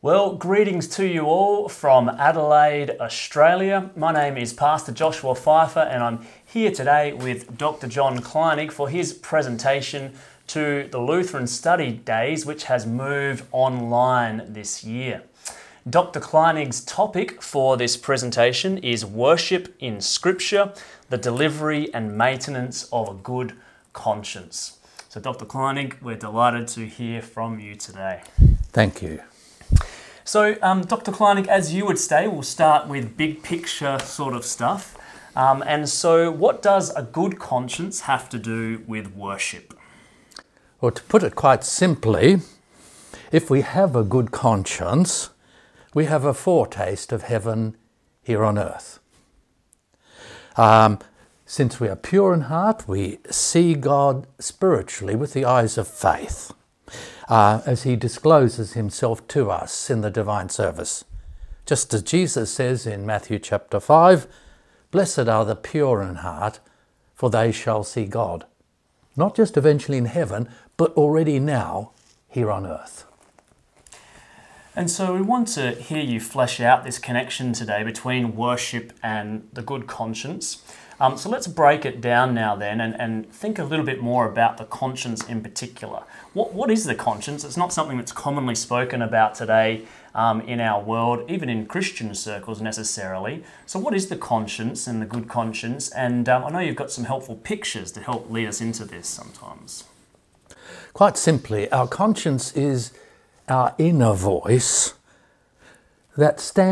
Well, greetings to you all from Adelaide, Australia. My name is Pastor Joshua Pfeiffer, and I'm here today with Dr. John Kleinig for his presentation to the Lutheran Study Days, which has moved online this year. Dr. Kleinig's topic for this presentation is Worship in Scripture, the delivery and maintenance of a good conscience. So, Dr. Kleinig, we're delighted to hear from you today. Thank you. So, um, Dr. Kleinig, as you would say, we'll start with big picture sort of stuff. Um, and so, what does a good conscience have to do with worship? Well, to put it quite simply, if we have a good conscience, we have a foretaste of heaven here on earth. Um, since we are pure in heart, we see God spiritually with the eyes of faith uh, as he discloses himself to us in the divine service. Just as Jesus says in Matthew chapter 5 Blessed are the pure in heart, for they shall see God. Not just eventually in heaven, but already now here on earth. And so we want to hear you flesh out this connection today between worship and the good conscience. Um, so let's break it down now then and, and think a little bit more about the conscience in particular. What, what is the conscience? It's not something that's commonly spoken about today um, in our world, even in Christian circles necessarily. So, what is the conscience and the good conscience? And um, I know you've got some helpful pictures to help lead us into this sometimes. Quite simply, our conscience is our inner voice that stands